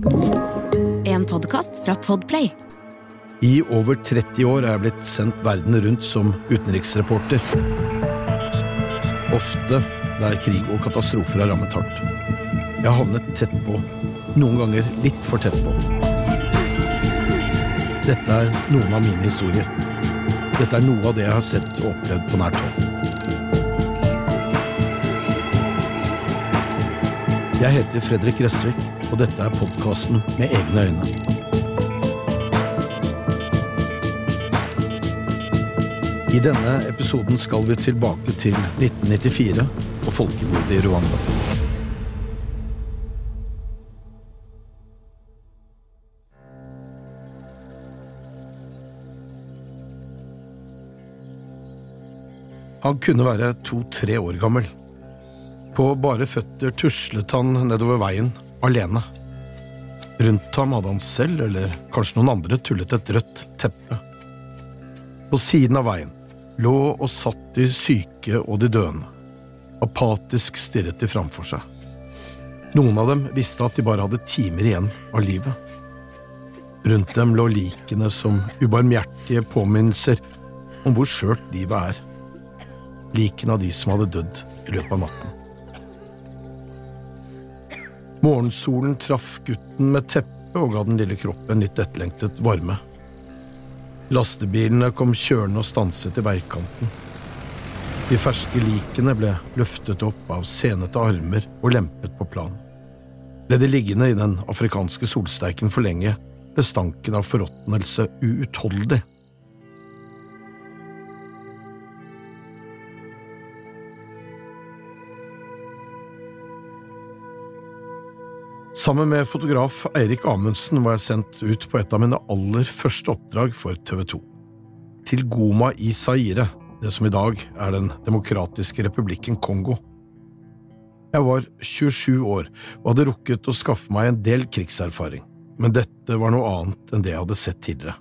En podkast fra Podplay. I over 30 år er jeg blitt sendt verden rundt som utenriksreporter. Ofte der krig og katastrofer har rammet hardt. Jeg har havnet tett på, noen ganger litt for tett på. Dette er noen av mine historier. Dette er noe av det jeg har sett og opplevd på nært hold. Jeg heter Fredrik Gressvik, og dette er podkasten Med egne øyne. I denne episoden skal vi tilbake til 1994 og folkemordet i Rwanda. Han kunne være to–tre år gammel. På bare føtter tuslet han nedover veien, alene. Rundt ham hadde han selv, eller kanskje noen andre, tullet et rødt teppe. På siden av veien lå og satt de syke og de døende. Apatisk stirret de framfor seg. Noen av dem visste at de bare hadde timer igjen av livet. Rundt dem lå likene som ubarmhjertige påminnelser om hvor skjørt livet er. Likene av de som hadde dødd i løpet av natten. Morgensolen traff gutten med teppet og ga den lille kroppen litt etterlengtet varme. Lastebilene kom kjørende og stanset i veikanten. De ferske likene ble løftet opp av senete armer og lempet på plan. Ble de liggende i den afrikanske solsteiken for lenge, ble stanken av forråtnelse uutholdelig. Sammen med fotograf Eirik Amundsen var jeg sendt ut på et av mine aller første oppdrag for TV 2. Til Goma i Zaire, det som i dag er Den demokratiske republikken Kongo. Jeg var 27 år og hadde rukket å skaffe meg en del krigserfaring, men dette var noe annet enn det jeg hadde sett tidligere.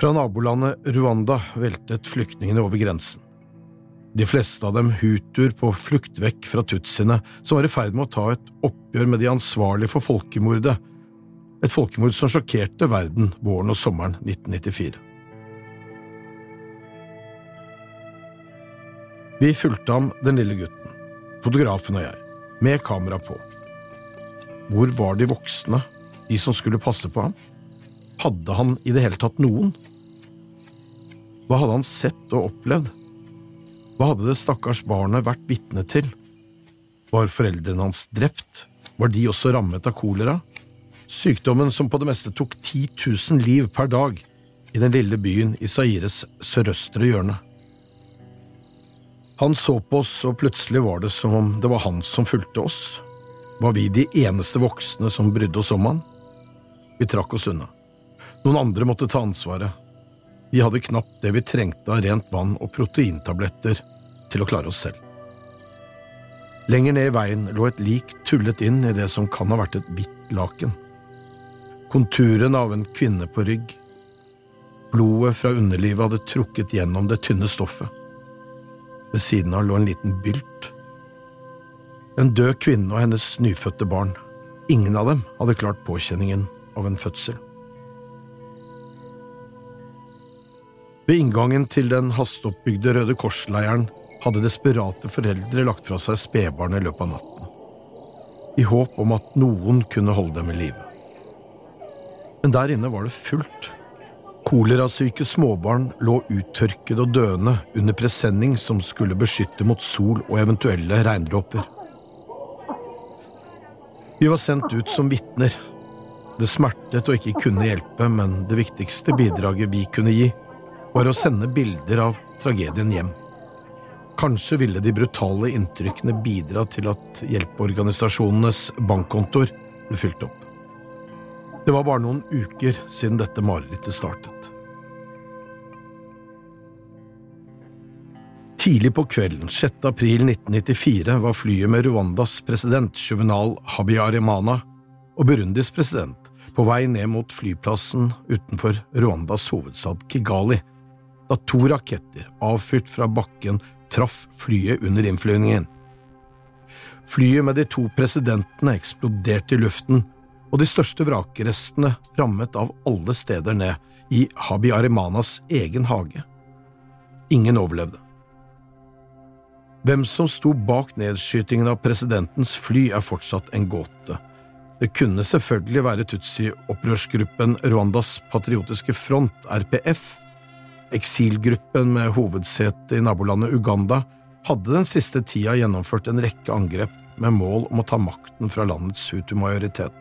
Fra nabolandet Rwanda veltet flyktningene over grensen. De fleste av dem hutuer på flukt vekk fra tutsiene, som var i ferd med å ta et oppgjør med de ansvarlige for folkemordet, et folkemord som sjokkerte verden våren og sommeren 1994. Vi fulgte ham, den lille gutten, fotografen og jeg, med kamera på. Hvor var de voksne, de som skulle passe på ham? Hadde han i det hele tatt noen? Hva hadde han sett og opplevd? Hva hadde det stakkars barnet vært vitne til? Var foreldrene hans drept? Var de også rammet av kolera? Sykdommen som på det meste tok 10 000 liv per dag i den lille byen i Saires sørøstre hjørne. Han så på oss, og plutselig var det som om det var han som fulgte oss. Var vi de eneste voksne som brydde oss om han? Vi trakk oss unna. Noen andre måtte ta ansvaret. Vi hadde knapt det vi trengte av rent vann og proteintabletter til å klare oss selv. Lenger ned i veien lå et lik tullet inn i det som kan ha vært et hvitt laken. Konturen av en kvinne på rygg. Blodet fra underlivet hadde trukket gjennom det tynne stoffet. Ved siden av lå en liten bylt. En død kvinne og hennes nyfødte barn. Ingen av dem hadde klart påkjenningen av en fødsel. Ved inngangen til den hasteoppbygde Røde Kors-leiren hadde desperate foreldre lagt fra seg spedbarn i løpet av natten, i håp om at noen kunne holde dem i live. Men der inne var det fullt. Kolerasyke småbarn lå uttørkede og døende under presenning som skulle beskytte mot sol og eventuelle regndråper. Vi var sendt ut som vitner. Det smertet å ikke kunne hjelpe, men det viktigste bidraget vi kunne gi, var å sende bilder av tragedien hjem. Kanskje ville de brutale inntrykkene bidra til at hjelpeorganisasjonenes bankkontoer ble fylt opp. Det var bare noen uker siden dette marerittet startet. Tidlig på kvelden 6. april 1994 var flyet med Rwandas president Juvenal Habiyarimana og Burundis president på vei ned mot flyplassen utenfor Rwandas hovedstad Kigali da to raketter avfyrt fra bakken traff flyet under innflyvningen. Flyet med de to presidentene eksploderte i luften og de største vrakrestene rammet av alle steder ned i Habi Arimanas egen hage. Ingen overlevde. Hvem som sto bak nedskytingen av presidentens fly, er fortsatt en gåte. Det kunne selvfølgelig være Tutsi-opprørsgruppen Rwandas patriotiske front, RPF. Eksilgruppen med hovedsete i nabolandet Uganda hadde den siste tida gjennomført en rekke angrep med mål om å ta makten fra landets hutu-majoritet.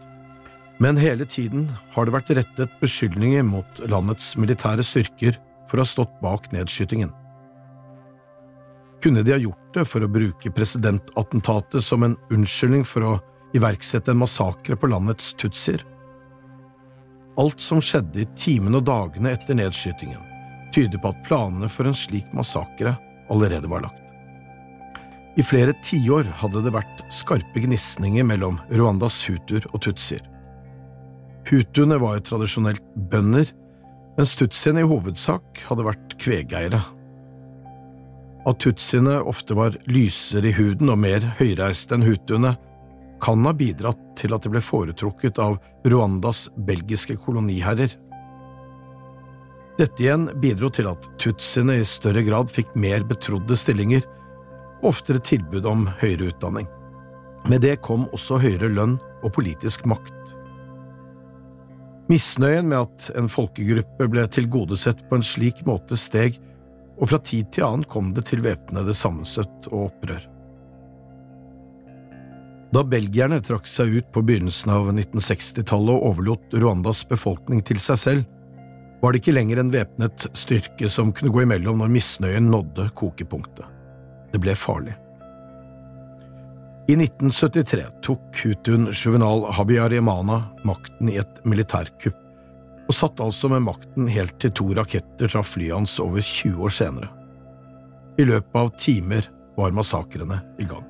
Men hele tiden har det vært rettet beskyldninger mot landets militære styrker for å ha stått bak nedskytingen. Kunne de ha gjort det for å bruke presidentattentatet som en unnskyldning for å iverksette en massakre på landets tutsier? Alt som skjedde i timene og dagene etter nedskytingen, tyder på at planene for en slik massakre allerede var lagt. I flere tiår hadde det vært skarpe gnisninger mellom Rwandas hutuer og tutsier. Hutuene var tradisjonelt bønder, mens tutsiene i hovedsak hadde vært kvegeiere. At tutsiene ofte var lysere i huden og mer høyreiste enn hutuene, kan ha bidratt til at de ble foretrukket av Rwandas belgiske koloniherrer. Dette igjen bidro til at tutsiene i større grad fikk mer betrodde stillinger og oftere tilbud om høyere utdanning. Med det kom også høyere lønn og politisk makt. Misnøyen med at en folkegruppe ble tilgodesett på en slik måte steg og fra tid til annen kom det til væpnede sammenstøt og opprør. Da belgierne trakk seg ut på begynnelsen av 1960-tallet og overlot Rwandas befolkning til seg selv, var det ikke lenger en væpnet styrke som kunne gå imellom når misnøyen nådde kokepunktet. Det ble farlig. I 1973 tok Hutun Juvenal Habiyarimana makten i et militærkupp og satt altså med makten helt til to raketter traff flyet hans over 20 år senere. I løpet av timer var massakrene i gang.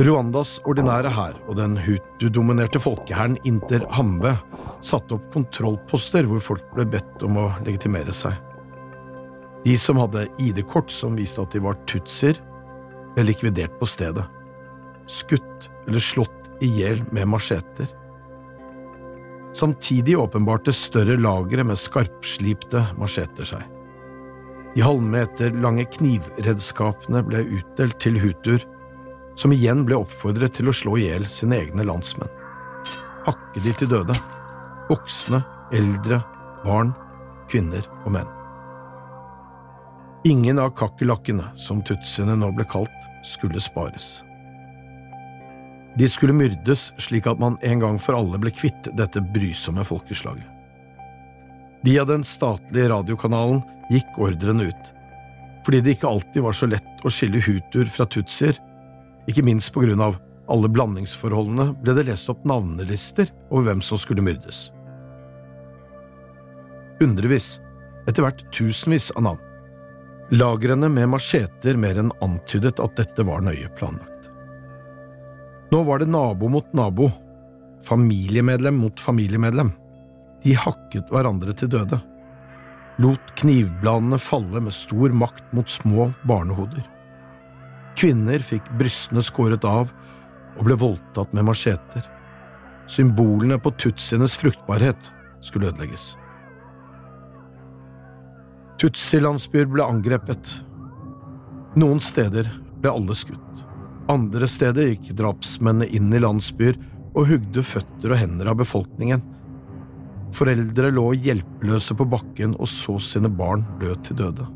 Rwandas ordinære hær og den hutu-dominerte folkehæren Inter Hambe satte opp kontrollposter hvor folk ble bedt om å legitimere seg. De som hadde ID-kort som viste at de var tutsier, ble likvidert på stedet, skutt eller slått i hjel med macheter. Samtidig åpenbarte større lagre med skarpslipte macheter seg. De halvmeter lange knivredskapene ble utdelt til hutuer, som igjen ble oppfordret til å slå i hjel sine egne landsmenn. Hakke de til døde. Voksne, eldre, barn, kvinner og menn. Ingen av kakerlakkene, som tutsiene nå ble kalt, skulle spares. De skulle myrdes slik at man en gang for alle ble kvitt dette brysomme folkeslaget. Via den statlige radiokanalen gikk ordrene ut, fordi det ikke alltid var så lett å skille hutuer fra tutsier, ikke minst på grunn av alle blandingsforholdene ble det lest opp navnelister over hvem som skulle myrdes. Hundrevis, etter hvert tusenvis av navn. Lagrene med macheter mer enn antydet at dette var nøye planlagt. Nå var det nabo mot nabo, familiemedlem mot familiemedlem. De hakket hverandre til døde, lot knivbladene falle med stor makt mot små barnehoder. Kvinner fikk brystene skåret av og ble voldtatt med macheter. Symbolene på tutsienes fruktbarhet skulle ødelegges. Tutsi-landsbyer ble angrepet. Noen steder ble alle skutt. Andre steder gikk drapsmennene inn i landsbyer og hugde føtter og hender av befolkningen. Foreldre lå hjelpeløse på bakken og så sine barn dø til døde.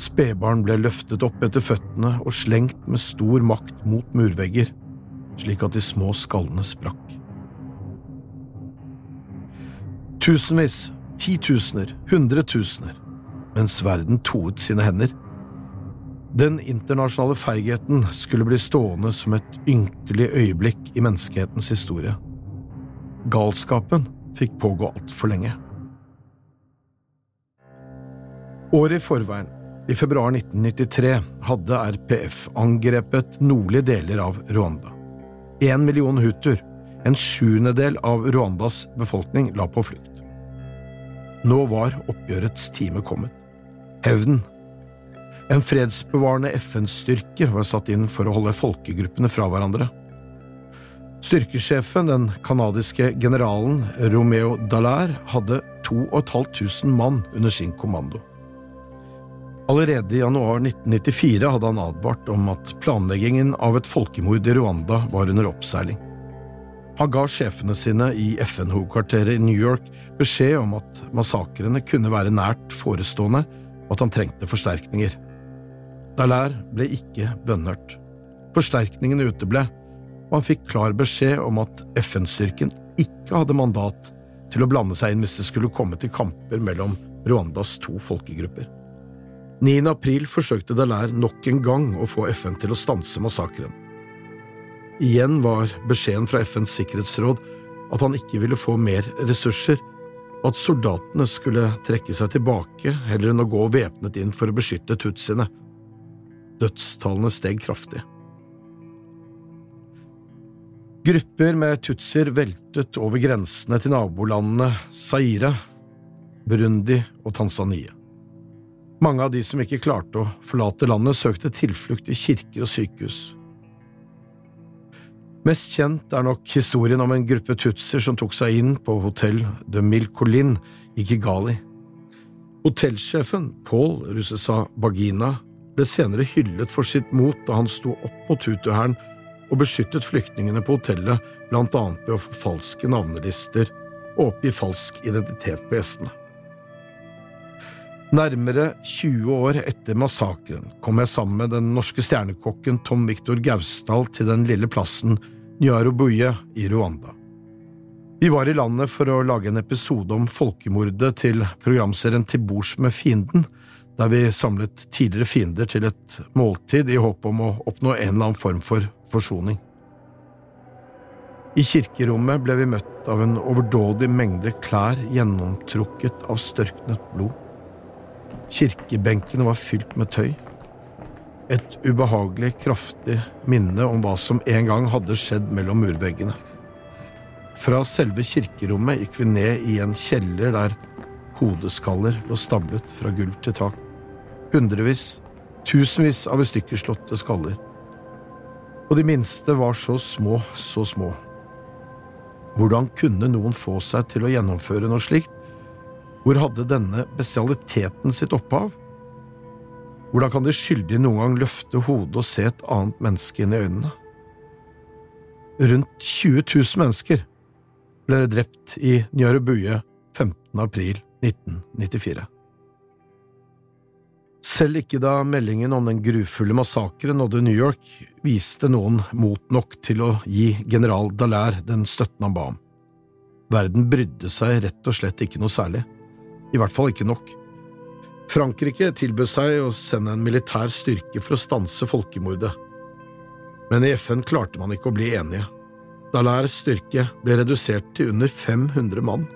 Spedbarn ble løftet opp etter føttene og slengt med stor makt mot murvegger, slik at de små skallene sprakk. Tusenvis, titusener, hundretusener, mens verden toet sine hender, den internasjonale feigheten skulle bli stående som et ynkelig øyeblikk i menneskehetens historie. Galskapen fikk pågå altfor lenge. Året i forveien, i februar 1993, hadde RPF angrepet nordlige deler av Rwanda. Én million hutuer, en sjuendedel av Rwandas befolkning, la på flukt. Nå var oppgjørets time kommet. Hevnen en fredsbevarende FN-styrke var satt inn for å holde folkegruppene fra hverandre. Styrkesjefen, den canadiske generalen Romeo Dallaire, hadde 2500 mann under sin kommando. Allerede i januar 1994 hadde han advart om at planleggingen av et folkemord i Rwanda var under oppseiling. Han ga sjefene sine i FN-hovedkvarteret i New York beskjed om at massakrene kunne være nært forestående, og at han trengte forsterkninger. Dallaire ble ikke bønnhørt. Forsterkningene uteble, og han fikk klar beskjed om at FN-styrken ikke hadde mandat til å blande seg inn hvis det skulle komme til kamper mellom Rwandas to folkegrupper. 9. april forsøkte Dallaire nok en gang å få FN til å stanse massakren. Igjen var beskjeden fra FNs sikkerhetsråd at han ikke ville få mer ressurser, og at soldatene skulle trekke seg tilbake heller enn å gå væpnet inn for å beskytte tutsiene. Dødstallene steg kraftig. Grupper med tutsier veltet over grensene til nabolandene Zaire, Burundi og Tanzania. Mange av de som ikke klarte å forlate landet, søkte tilflukt i kirker og sykehus. Mest kjent er nok historien om en gruppe tutsier som tok seg inn på hotell de Milcolin i Kigali. Hotellsjefen, Paul Russesa Bagina, ble senere hyllet for sitt mot da han sto opp mot Hutu-hæren og beskyttet flyktningene på hotellet blant annet ved å forfalske navnelister og oppgi falsk identitet på gjestene. Nærmere 20 år etter massakren kom jeg sammen med den norske stjernekokken Tom Viktor Gausdal til den lille plassen Nyarubuye i Rwanda. Vi var i landet for å lage en episode om folkemordet til programserien Til bords med fienden, der vi samlet tidligere fiender til et måltid i håp om å oppnå en eller annen form for forsoning. I kirkerommet ble vi møtt av en overdådig mengde klær gjennomtrukket av størknet blod. Kirkebenkene var fylt med tøy. Et ubehagelig, kraftig minne om hva som en gang hadde skjedd mellom murveggene. Fra selve kirkerommet gikk vi ned i en kjeller der hodeskaller lå stablet fra gulv til tak. Hundrevis, tusenvis av i stykker slåtte skaller og de minste var så små, så små. Hvordan kunne noen få seg til å gjennomføre noe slikt? Hvor hadde denne bestialiteten sitt opphav? Hvordan kan de skyldige noen gang løfte hodet og se et annet menneske inn i øynene? Rundt 20 000 mennesker ble drept i Njørebuye 15. april 1994. Selv ikke da meldingen om den grufulle massakren nådde New York, viste noen mot nok til å gi general Dallaire den støtten han ba om. Verden brydde seg rett og slett ikke noe særlig. I hvert fall ikke nok. Frankrike tilbød seg å sende en militær styrke for å stanse folkemordet, men i FN klarte man ikke å bli enige. Dalers styrke ble redusert til under 500 mann.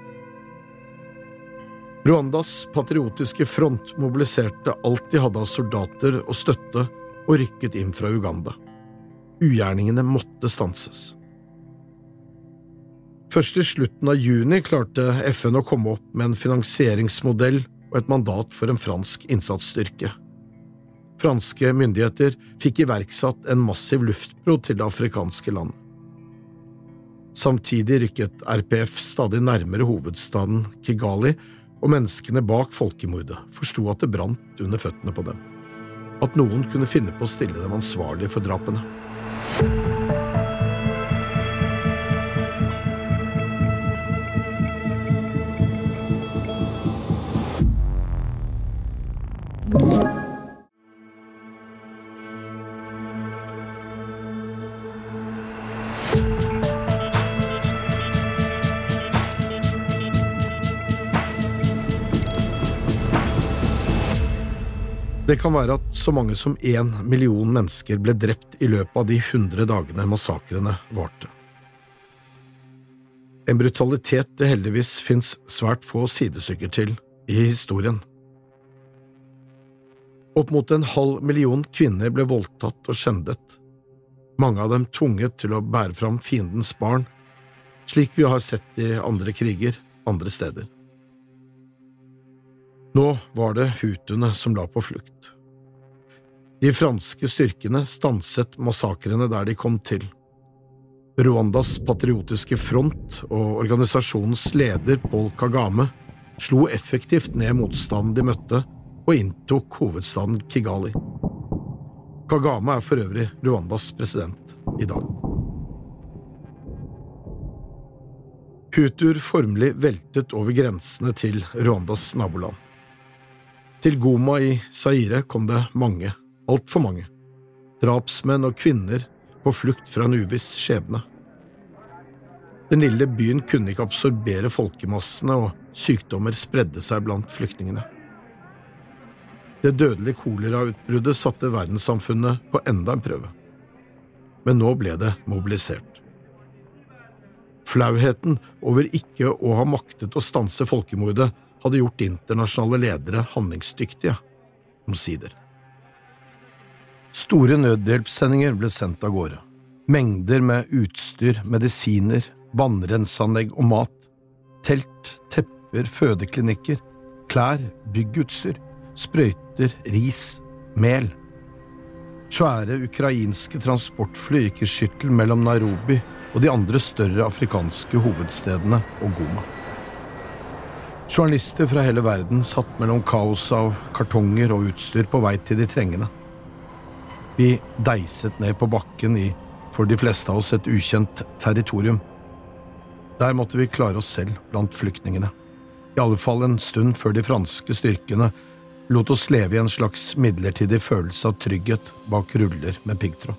Rwandas patriotiske front mobiliserte alt de hadde av soldater og støtte, og rykket inn fra Uganda. Ugjerningene måtte stanses. Først i slutten av juni klarte FN å komme opp med en finansieringsmodell og et mandat for en fransk innsatsstyrke. Franske myndigheter fikk iverksatt en massiv luftbro til det afrikanske landet. Samtidig rykket RPF stadig nærmere hovedstaden Kigali og menneskene bak folkemordet forsto at det brant under føttene på dem. At noen kunne finne på å stille dem ansvarlig for drapene. Det kan være at så mange som én million mennesker ble drept i løpet av de hundre dagene massakrene varte. En brutalitet det heldigvis fins svært få sidestykker til i historien. Opp mot en halv million kvinner ble voldtatt og skjendet, mange av dem tvunget til å bære fram fiendens barn, slik vi har sett i andre kriger andre steder. Nå var det hutuene som la på flukt. De franske styrkene stanset massakrene der de kom til. Rwandas patriotiske front og organisasjonens leder Paul Kagame slo effektivt ned motstanden de møtte, og inntok hovedstaden Kigali. Kagame er for øvrig Rwandas president i dag. Hutur formelig veltet over grensene til Rwandas naboland. Til Goma i Zaire kom det mange, altfor mange, drapsmenn og kvinner på flukt fra en uviss skjebne. Den lille byen kunne ikke absorbere folkemassene, og sykdommer spredde seg blant flyktningene. Det dødelige kolerautbruddet satte verdenssamfunnet på enda en prøve. Men nå ble det mobilisert. Flauheten over ikke å ha maktet å stanse folkemordet hadde gjort internasjonale ledere handlingsdyktige, omsider. Store nødhjelpssendinger ble sendt av gårde. Mengder med utstyr, medisiner, vannrenseanlegg og mat. Telt, tepper, fødeklinikker, klær, byggutstyr, sprøyter, ris, mel. Svære ukrainske transportfly gikk i skyttel mellom Nairobi og de andre større afrikanske hovedstedene og Goma. Journalister fra hele verden satt mellom kaoset av kartonger og utstyr på vei til de trengende. Vi deiset ned på bakken i, for de fleste av oss, et ukjent territorium. Der måtte vi klare oss selv blant flyktningene, i alle fall en stund før de franske styrkene lot oss leve i en slags midlertidig følelse av trygghet bak ruller med piggtråd.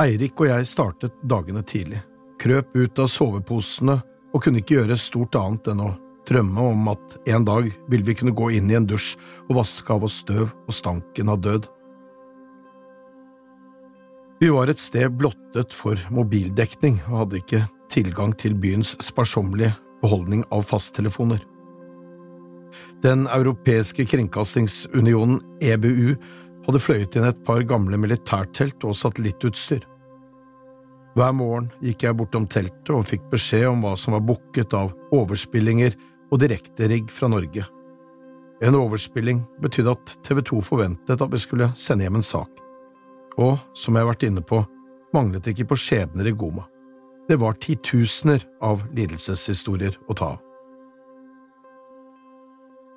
Eirik og jeg startet dagene tidlig, krøp ut av soveposene og kunne ikke gjøre stort annet enn å drømme om at en dag ville vi kunne gå inn i en dusj og vaske av oss støv og stanken av død. Vi var et sted blottet for mobildekning og hadde ikke tilgang til byens sparsommelige beholdning av fasttelefoner. Den europeiske kringkastingsunionen, EBU, hadde fløyet inn et par gamle militærtelt og satellittutstyr. Hver morgen gikk jeg bortom teltet og fikk beskjed om hva som var booket av overspillinger og direkterigg fra Norge. En overspilling betydde at TV 2 forventet at vi skulle sende hjem en sak. Og, som jeg har vært inne på, manglet ikke på skjebner i Goma. Det var titusener av lidelseshistorier å ta av.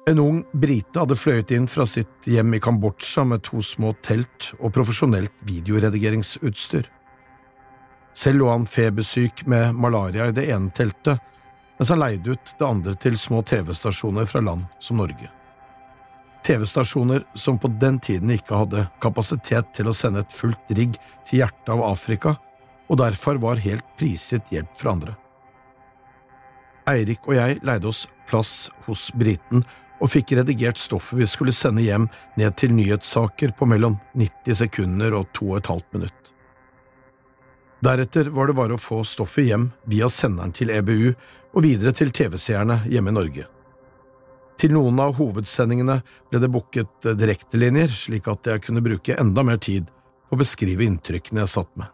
En ung brite hadde fløyet inn fra sitt hjem i Kambodsja med to små telt og profesjonelt videoredigeringsutstyr. Selv lå han febersyk med malaria i det ene teltet, mens han leide ut det andre til små TV-stasjoner fra land som Norge. TV-stasjoner som på den tiden ikke hadde kapasitet til å sende et fullt rigg til hjertet av Afrika, og derfor var helt prisgitt hjelp fra andre. Eirik og jeg leide oss plass hos briten og fikk redigert stoffet vi skulle sende hjem ned til nyhetssaker på mellom 90 sekunder og 2 15 minutt. Deretter var det bare å få stoffet hjem via senderen til EBU og videre til TV-seerne hjemme i Norge. Til noen av hovedsendingene ble det booket direktelinjer, slik at jeg kunne bruke enda mer tid på å beskrive inntrykkene jeg satt med.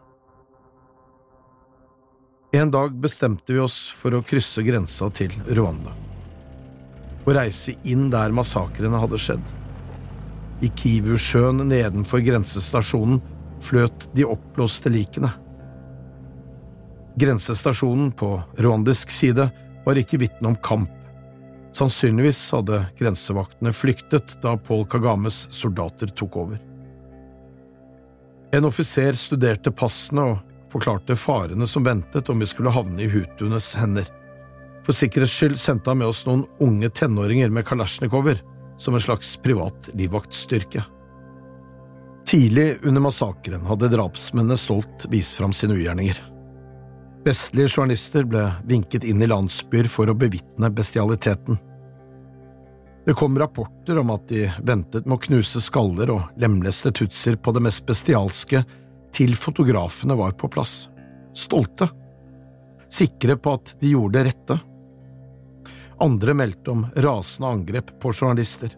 En dag bestemte vi oss for å krysse grensa til Rwanda. Å reise inn der massakrene hadde skjedd. I Kivusjøen nedenfor grensestasjonen fløt de oppblåste likene. Grensestasjonen på rwandisk side var ikke vitne om kamp. Sannsynligvis hadde grensevaktene flyktet da Paul Kagames soldater tok over. En offiser studerte passene og forklarte farene som ventet om vi skulle havne i hutuenes hender. For sikkerhets skyld sendte han med oss noen unge tenåringer med kalasjnikover, som en slags privat livvaktstyrke. Tidlig under massakren hadde drapsmennene stolt vist fram sine ugjerninger. Vestlige journalister ble vinket inn i landsbyer for å bevitne bestialiteten. Det kom rapporter om at de ventet med å knuse skaller og lemleste tutser på det mest bestialske til fotografene var på plass, stolte, sikre på at de gjorde det rette. Andre meldte om rasende angrep på journalister.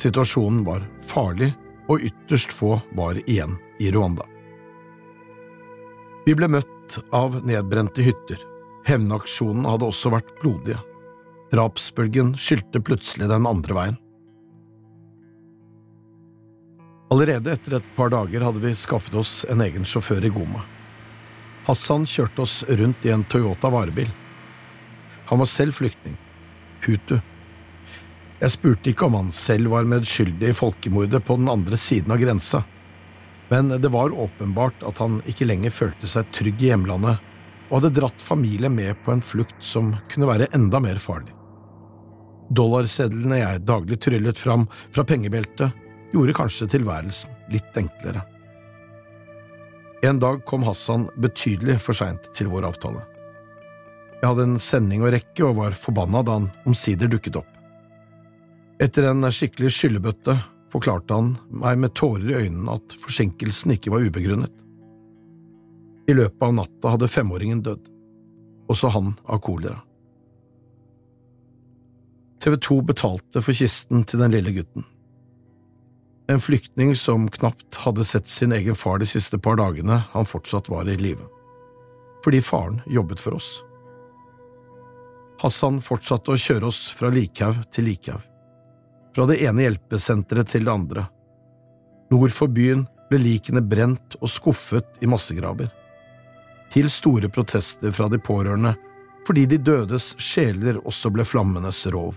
Situasjonen var farlig, og ytterst få var igjen i Rwanda. Vi ble møtt av nedbrente hytter. Hevnaksjonen hadde også vært blodige. Drapsbølgen skyldte plutselig den andre veien. Allerede etter et par dager hadde vi skaffet oss en egen sjåfør i Goma. Hassan kjørte oss rundt i en Toyota varebil. Han var selv flyktning, hutu. Jeg spurte ikke om han selv var medskyldig i folkemordet på den andre siden av grensa, men det var åpenbart at han ikke lenger følte seg trygg i hjemlandet og hadde dratt familien med på en flukt som kunne være enda mer farlig. Dollarsedlene jeg daglig tryllet fram fra pengebeltet, gjorde kanskje tilværelsen litt enklere. En dag kom Hassan betydelig for seint til vår avtale. Jeg hadde en sending å rekke og var forbanna da han omsider dukket opp. Etter en skikkelig skyllebøtte forklarte han meg med tårer i øynene at forsinkelsen ikke var ubegrunnet. I løpet av natta hadde femåringen dødd, også han av kolera. TV 2 betalte for kisten til den lille gutten. En flyktning som knapt hadde sett sin egen far de siste par dagene han fortsatt var i live. Fordi faren jobbet for oss. Hassan fortsatte å kjøre oss fra likhaug til likhaug. Fra det ene hjelpesenteret til det andre. Nord for byen ble likene brent og skuffet i massegraver. Til store protester fra de pårørende fordi de dødes sjeler også ble flammenes rov.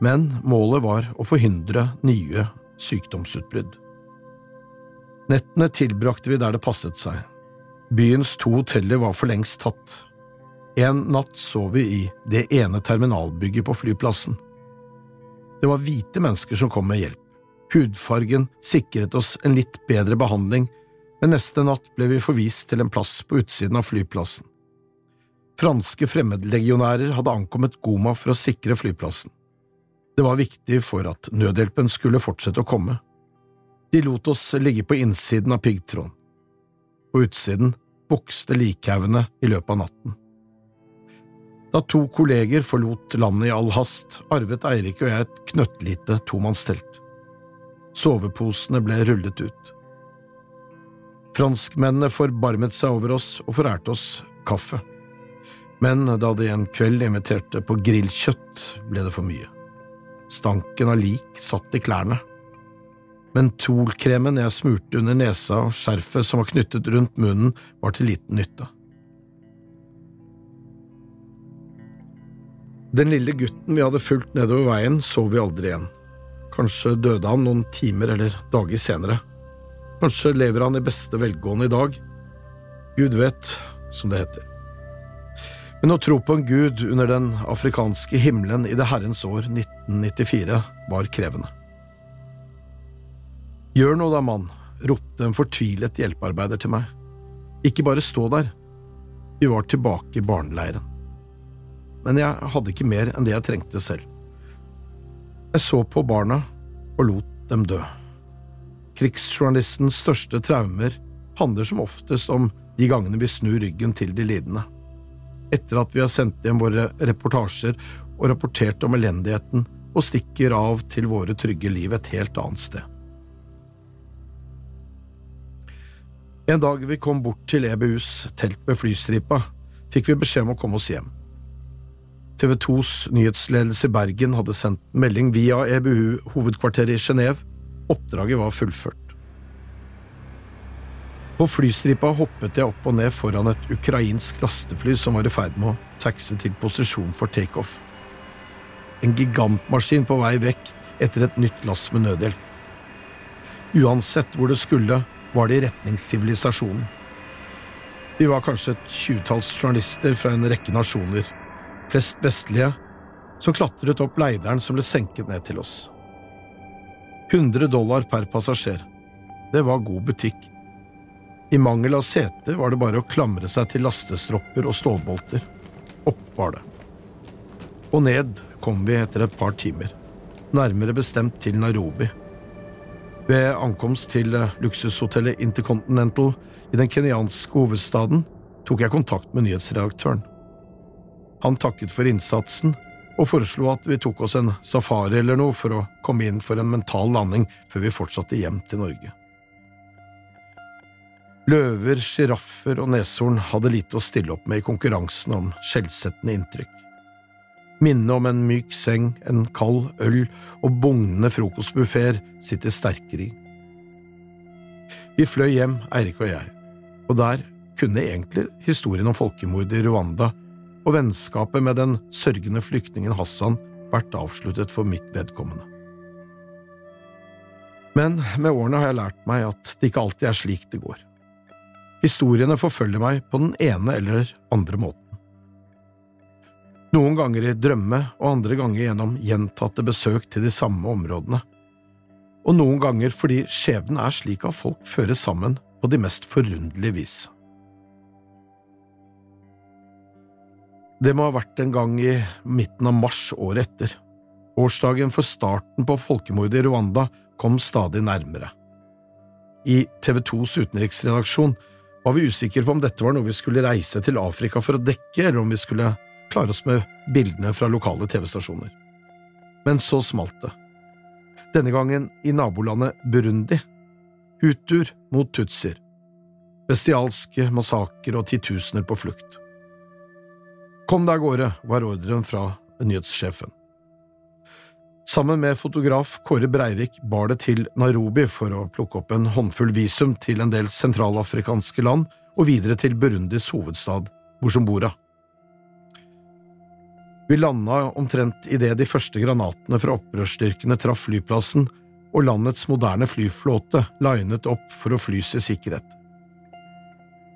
Men målet var å forhindre nye sykdomsutbrudd. Nettene tilbrakte vi der det passet seg. Byens to hoteller var for lengst tatt. En natt sov vi i det ene terminalbygget på flyplassen. Det var hvite mennesker som kom med hjelp. Hudfargen sikret oss en litt bedre behandling, men neste natt ble vi forvist til en plass på utsiden av flyplassen. Franske fremmedlegionærer hadde ankommet Goma for å sikre flyplassen. Det var viktig for at nødhjelpen skulle fortsette å komme. De lot oss ligge på innsiden av piggtråden. På utsiden vokste likhaugene i løpet av natten. Da to kolleger forlot landet i all hast, arvet Eirik og jeg et knøttlite tomannstelt. Soveposene ble rullet ut. Franskmennene forbarmet seg over oss og forærte oss kaffe. Men da de en kveld inviterte på grillkjøtt, ble det for mye. Stanken av lik satt i klærne. Mentolkremen jeg smurte under nesa og skjerfet som var knyttet rundt munnen, var til liten nytte. Den lille gutten vi hadde fulgt nedover veien, så vi aldri igjen. Kanskje døde han noen timer eller dager senere. Kanskje lever han i beste velgående i dag. Gud vet, som det heter. Men å tro på en gud under den afrikanske himmelen i det herrens år 1994 var krevende. Gjør noe da, mann, ropte en fortvilet hjelpearbeider til meg. Ikke bare stå der. Vi var tilbake i barneleiren. Men jeg hadde ikke mer enn det jeg trengte selv. Jeg så på barna og lot dem dø. Krigsjournalistens største traumer handler som oftest om de gangene vi snur ryggen til de lidende etter at vi har sendt hjem våre reportasjer og rapportert om elendigheten, og stikker av til våre trygge liv et helt annet sted. En dag vi kom bort til EBUs telt med flystripa, fikk vi beskjed om å komme oss hjem. TV 2s nyhetsledelse i Bergen hadde sendt melding via EBU-hovedkvarteret i Genéve. Oppdraget var fullført. På flystripa hoppet jeg opp og ned foran et ukrainsk lastefly som var i ferd med å taxe til posisjon for takeoff. En gigantmaskin på vei vekk etter et nytt lass med nødhjelp. Uansett hvor det skulle, var det i retning sivilisasjonen. Vi var kanskje et tjuetalls journalister fra en rekke nasjoner, flest vestlige, som klatret opp leideren som ble senket ned til oss. 100 dollar per passasjer. Det var god butikk i mangel av sete var det bare å klamre seg til lastestropper og stålbolter. Opp var det. Og ned kom vi etter et par timer, nærmere bestemt til Nairobi. Ved ankomst til luksushotellet Intercontinental i den kenyanske hovedstaden tok jeg kontakt med nyhetsredaktøren. Han takket for innsatsen og foreslo at vi tok oss en safari eller noe for å komme inn for en mental landing før vi fortsatte hjem til Norge. Løver, sjiraffer og neshorn hadde lite å stille opp med i konkurransen om skjellsettende inntrykk. Minnet om en myk seng, en kald øl og bugnende frokostbuffeer sitter sterkere i. Vi fløy hjem, Eirik og jeg, og der kunne egentlig historien om folkemordet i Rwanda og vennskapet med den sørgende flyktningen Hassan vært avsluttet for mitt vedkommende. Men med årene har jeg lært meg at det ikke alltid er slik det går. Historiene forfølger meg på den ene eller andre måten. Noen ganger i drømme og andre ganger gjennom gjentatte besøk til de samme områdene. Og noen ganger fordi skjebnen er slik at folk føres sammen på de mest forunderlige vis. Det må ha vært en gang i midten av mars året etter. Årsdagen for starten på folkemordet i Rwanda kom stadig nærmere. I TV 2s utenriksredaksjon var vi usikre på om dette var noe vi skulle reise til Afrika for å dekke, eller om vi skulle klare oss med bildene fra lokale TV-stasjoner. Men så smalt det. Denne gangen i nabolandet Burundi. Hutuer mot tutsier. Bestialske massakrer og titusener på flukt. Kom deg av gårde, var ordren fra nyhetssjefen. Sammen med fotograf Kåre Breivik bar det til Nairobi for å plukke opp en håndfull visum til en del sentralafrikanske land og videre til Burundis hovedstad, Bujumbura. Vi landa omtrent idet de første granatene fra opprørsstyrkene traff flyplassen og landets moderne flyflåte linet opp for å flys i sikkerhet.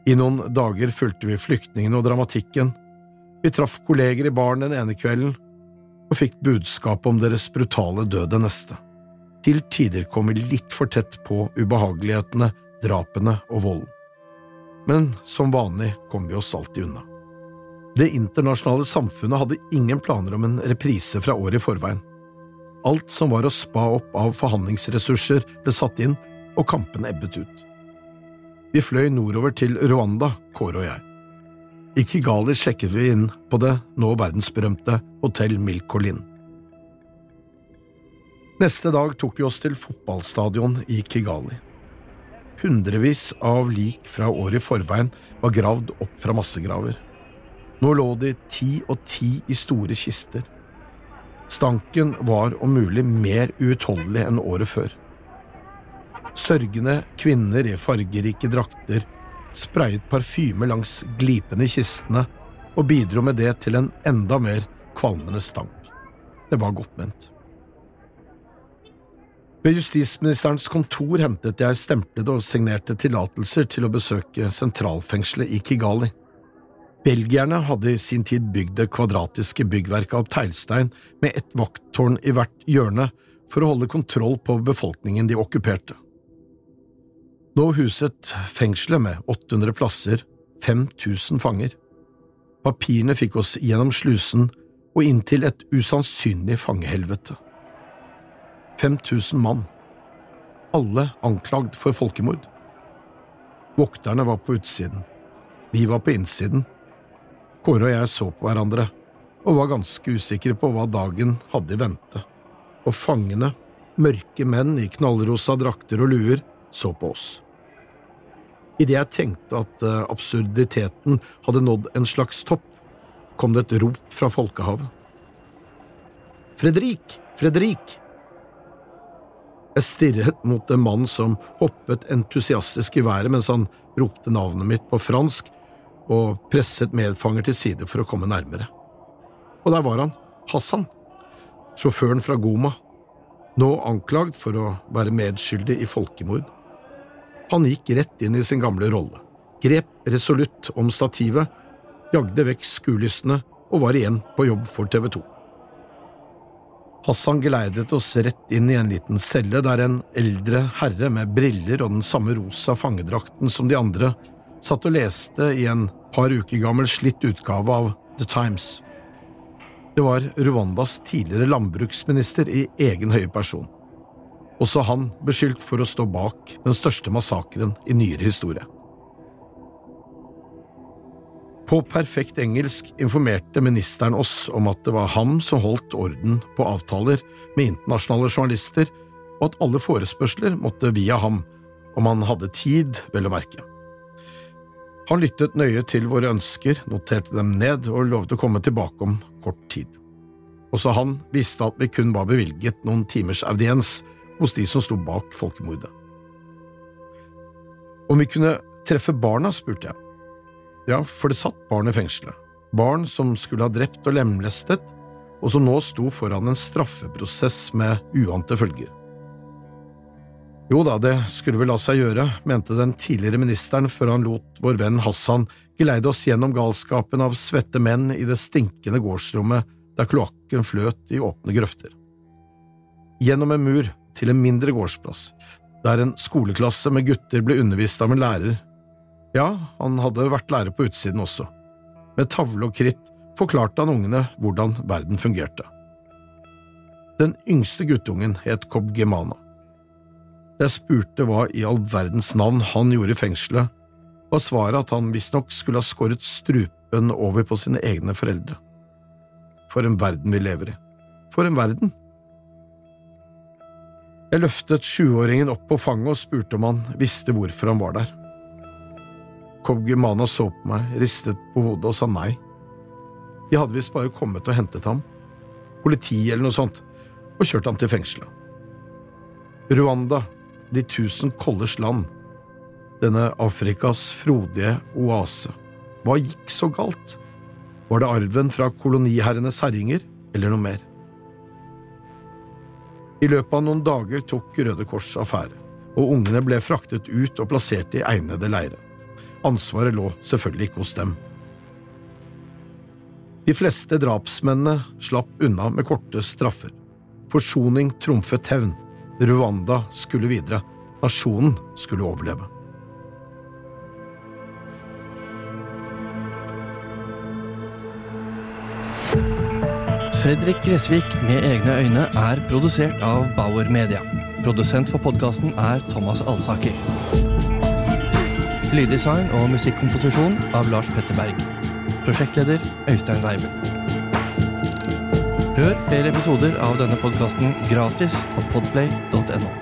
I noen dager fulgte vi flyktningene og dramatikken, vi traff kolleger i baren den ene kvelden og fikk budskap om deres brutale død den neste. Til tider kom vi litt for tett på ubehagelighetene, drapene og volden. Men som vanlig kom vi oss alltid unna. Det internasjonale samfunnet hadde ingen planer om en reprise fra året i forveien. Alt som var å spa opp av forhandlingsressurser, ble satt inn, og kampene ebbet ut. Vi fløy nordover til Rwanda, Kåre og jeg. I Kigali sjekket vi inn på det nå verdensberømte Hotell Milkolin. Neste dag tok vi oss til fotballstadion i Kigali. Hundrevis av lik fra året i forveien var gravd opp fra massegraver. Nå lå de ti og ti i store kister. Stanken var om mulig mer uutholdelig enn året før. Sørgende kvinner i fargerike drakter sprayet parfyme langs glipene i kistene og bidro med det til en enda mer kvalmende stank. Det var godt ment. Ved justisministerens kontor hentet jeg stemplede og signerte tillatelser til å besøke sentralfengselet i Kigali. Belgierne hadde i sin tid bygd det kvadratiske byggverket av teglstein med ett vakttårn i hvert hjørne for å holde kontroll på befolkningen de okkuperte. Nå huset fengselet med 800 plasser 5000 fanger. Papirene fikk oss gjennom slusen og inn til et usannsynlig fangehelvete. 5000 mann, alle anklagd for folkemord. Vokterne var på utsiden, vi var på innsiden. Kåre og jeg så på hverandre og var ganske usikre på hva dagen hadde i vente, og fangene, mørke menn i knallrosa drakter og luer, så på oss. Idet jeg tenkte at uh, absurditeten hadde nådd en slags topp, kom det et rop fra folkehavet. Fredrik! Fredrik! Jeg stirret mot en mann som hoppet entusiastisk i været mens han ropte navnet mitt på fransk og presset medfanger til side for å komme nærmere. Og der var han, Hassan, sjåføren fra Goma, nå anklagd for å være medskyldig i folkemord. Han gikk rett inn i sin gamle rolle, grep resolutt om stativet, jagde vekk skuelystne og var igjen på jobb for TV 2. Hassan geleidet oss rett inn i en liten celle der en eldre herre med briller og den samme rosa fangedrakten som de andre satt og leste i en par uker gammel slitt utgave av The Times. Det var Rwandas tidligere landbruksminister i egen høye person også han beskyldt for å stå bak den største massakren i nyere historie. På perfekt engelsk informerte ministeren oss om at det var ham som holdt orden på avtaler med internasjonale journalister, og at alle forespørsler måtte via ham, om han hadde tid, vel å merke. Han lyttet nøye til våre ønsker, noterte dem ned og lovte å komme tilbake om kort tid. Også han visste at vi kun var bevilget noen timers audiens hos de som sto bak folkemordet. Om vi kunne treffe barna, spurte jeg. Ja, for det satt barn i fengselet. Barn som skulle ha drept og lemlestet, og som nå sto foran en straffeprosess med uante følger. Jo da, det skulle vel la seg gjøre, mente den tidligere ministeren før han lot vår venn Hassan geleide oss gjennom galskapen av svette menn i det stinkende gårdsrommet der kloakken fløt i åpne grøfter. Gjennom en mur til en mindre gårdsplass, der en skoleklasse med gutter ble undervist av en lærer. Ja, han hadde vært lærer på utsiden også. Med tavle og kritt forklarte han ungene hvordan verden fungerte. Den yngste guttungen het Kob Gemana. Jeg spurte hva i all verdens navn han gjorde i fengselet, var svaret at han visstnok skulle ha skåret strupen over på sine egne foreldre. For en verden vi lever i. For en verden! Jeg løftet sjuåringen opp på fanget og spurte om han visste hvorfor han var der. Kobgimana så på meg, ristet på hodet og sa nei. De hadde visst bare kommet og hentet ham, politiet eller noe sånt, og kjørt ham til fengselet. Rwanda, de tusen kolders land, denne Afrikas frodige oase. Hva gikk så galt? Var det arven fra koloniherrenes herjinger, eller noe mer? I løpet av noen dager tok Røde Kors affære, og ungene ble fraktet ut og plassert i egnede leire. Ansvaret lå selvfølgelig ikke hos dem. De fleste drapsmennene slapp unna med korte straffer. Forsoning trumfet hevn. Rwanda skulle videre. Nasjonen skulle overleve. Fredrik Gressvik med egne øyne er produsert av Bauer Media. Produsent for podkasten er Thomas Alsaker. Lyddesign og musikkomposisjon av Lars Petter Berg. Prosjektleder Øystein Weibe. Hør flere episoder av denne podkasten gratis på podplay.no.